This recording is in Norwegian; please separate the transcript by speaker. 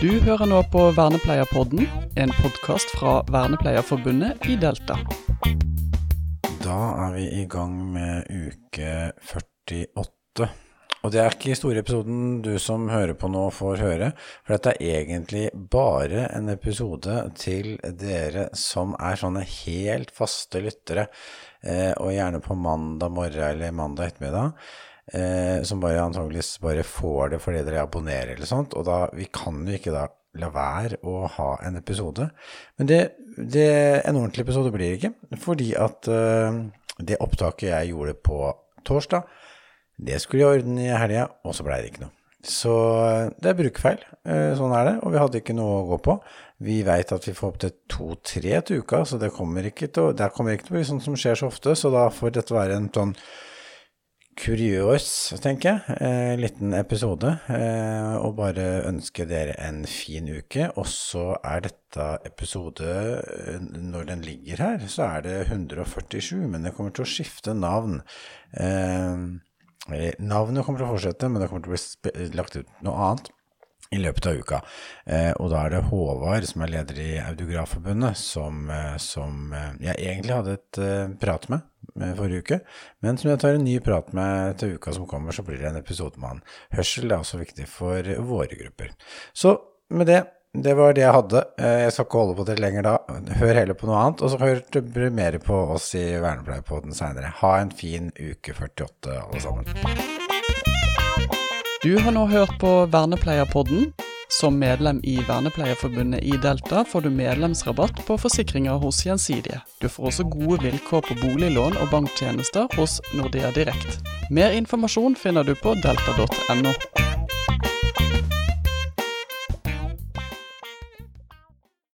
Speaker 1: Du hører nå på Vernepleierpodden, en podkast fra Vernepleierforbundet i Delta.
Speaker 2: Da er vi i gang med uke 48. Og det er ikke store episoden du som hører på nå får høre, for dette er egentlig bare en episode til dere som er sånne helt faste lyttere, eh, og gjerne på mandag morgen eller mandag ettermiddag eh, som bare antageligvis bare får det fordi dere abonnerer eller sånt, og da, vi kan jo ikke da la være å ha en episode. Men det, det en ordentlig episode blir det ikke, fordi at eh, det opptaket jeg gjorde på torsdag, det skulle i orden i helga, og så blei det ikke noe. Så eh, det er brukfeil, eh, sånn er det, og vi hadde ikke noe å gå på. Vi veit at vi får opptil to-tre til uka, så det kommer ikke til å, det kommer ikke til å bli sånn som skjer så ofte, så da får dette være en sånn kuriøs, tenker jeg, eh, liten episode, eh, og bare ønske dere en fin uke. Og så er dette episode, eh, når den ligger her, så er det 147, men det kommer til å skifte navn. Eh, navnet kommer til å fortsette, men det kommer til å bli lagt ut noe annet i løpet av uka. Eh, og da er det Håvard, som er leder i Audiografforbundet, som, eh, som eh, jeg egentlig hadde et prat med forrige uke, men som jeg tar en ny prat med til uka som kommer, så blir det en episode med han. Hørsel er også viktig for våre grupper. Så med det, det var det jeg hadde. Jeg skal ikke holde på det lenger da. Hør heller på noe annet, og så hør mer på oss i Vernepleierpodden seinere. Ha en fin uke 48, alle sammen.
Speaker 1: Du har nå hørt på Vernepleierpodden. Som medlem i Vernepleierforbundet i Delta får du medlemsrabatt på forsikringer hos Gjensidige. Du får også gode vilkår på boliglån og banktjenester hos Nordea Direkt. Mer informasjon finner du på delta.no.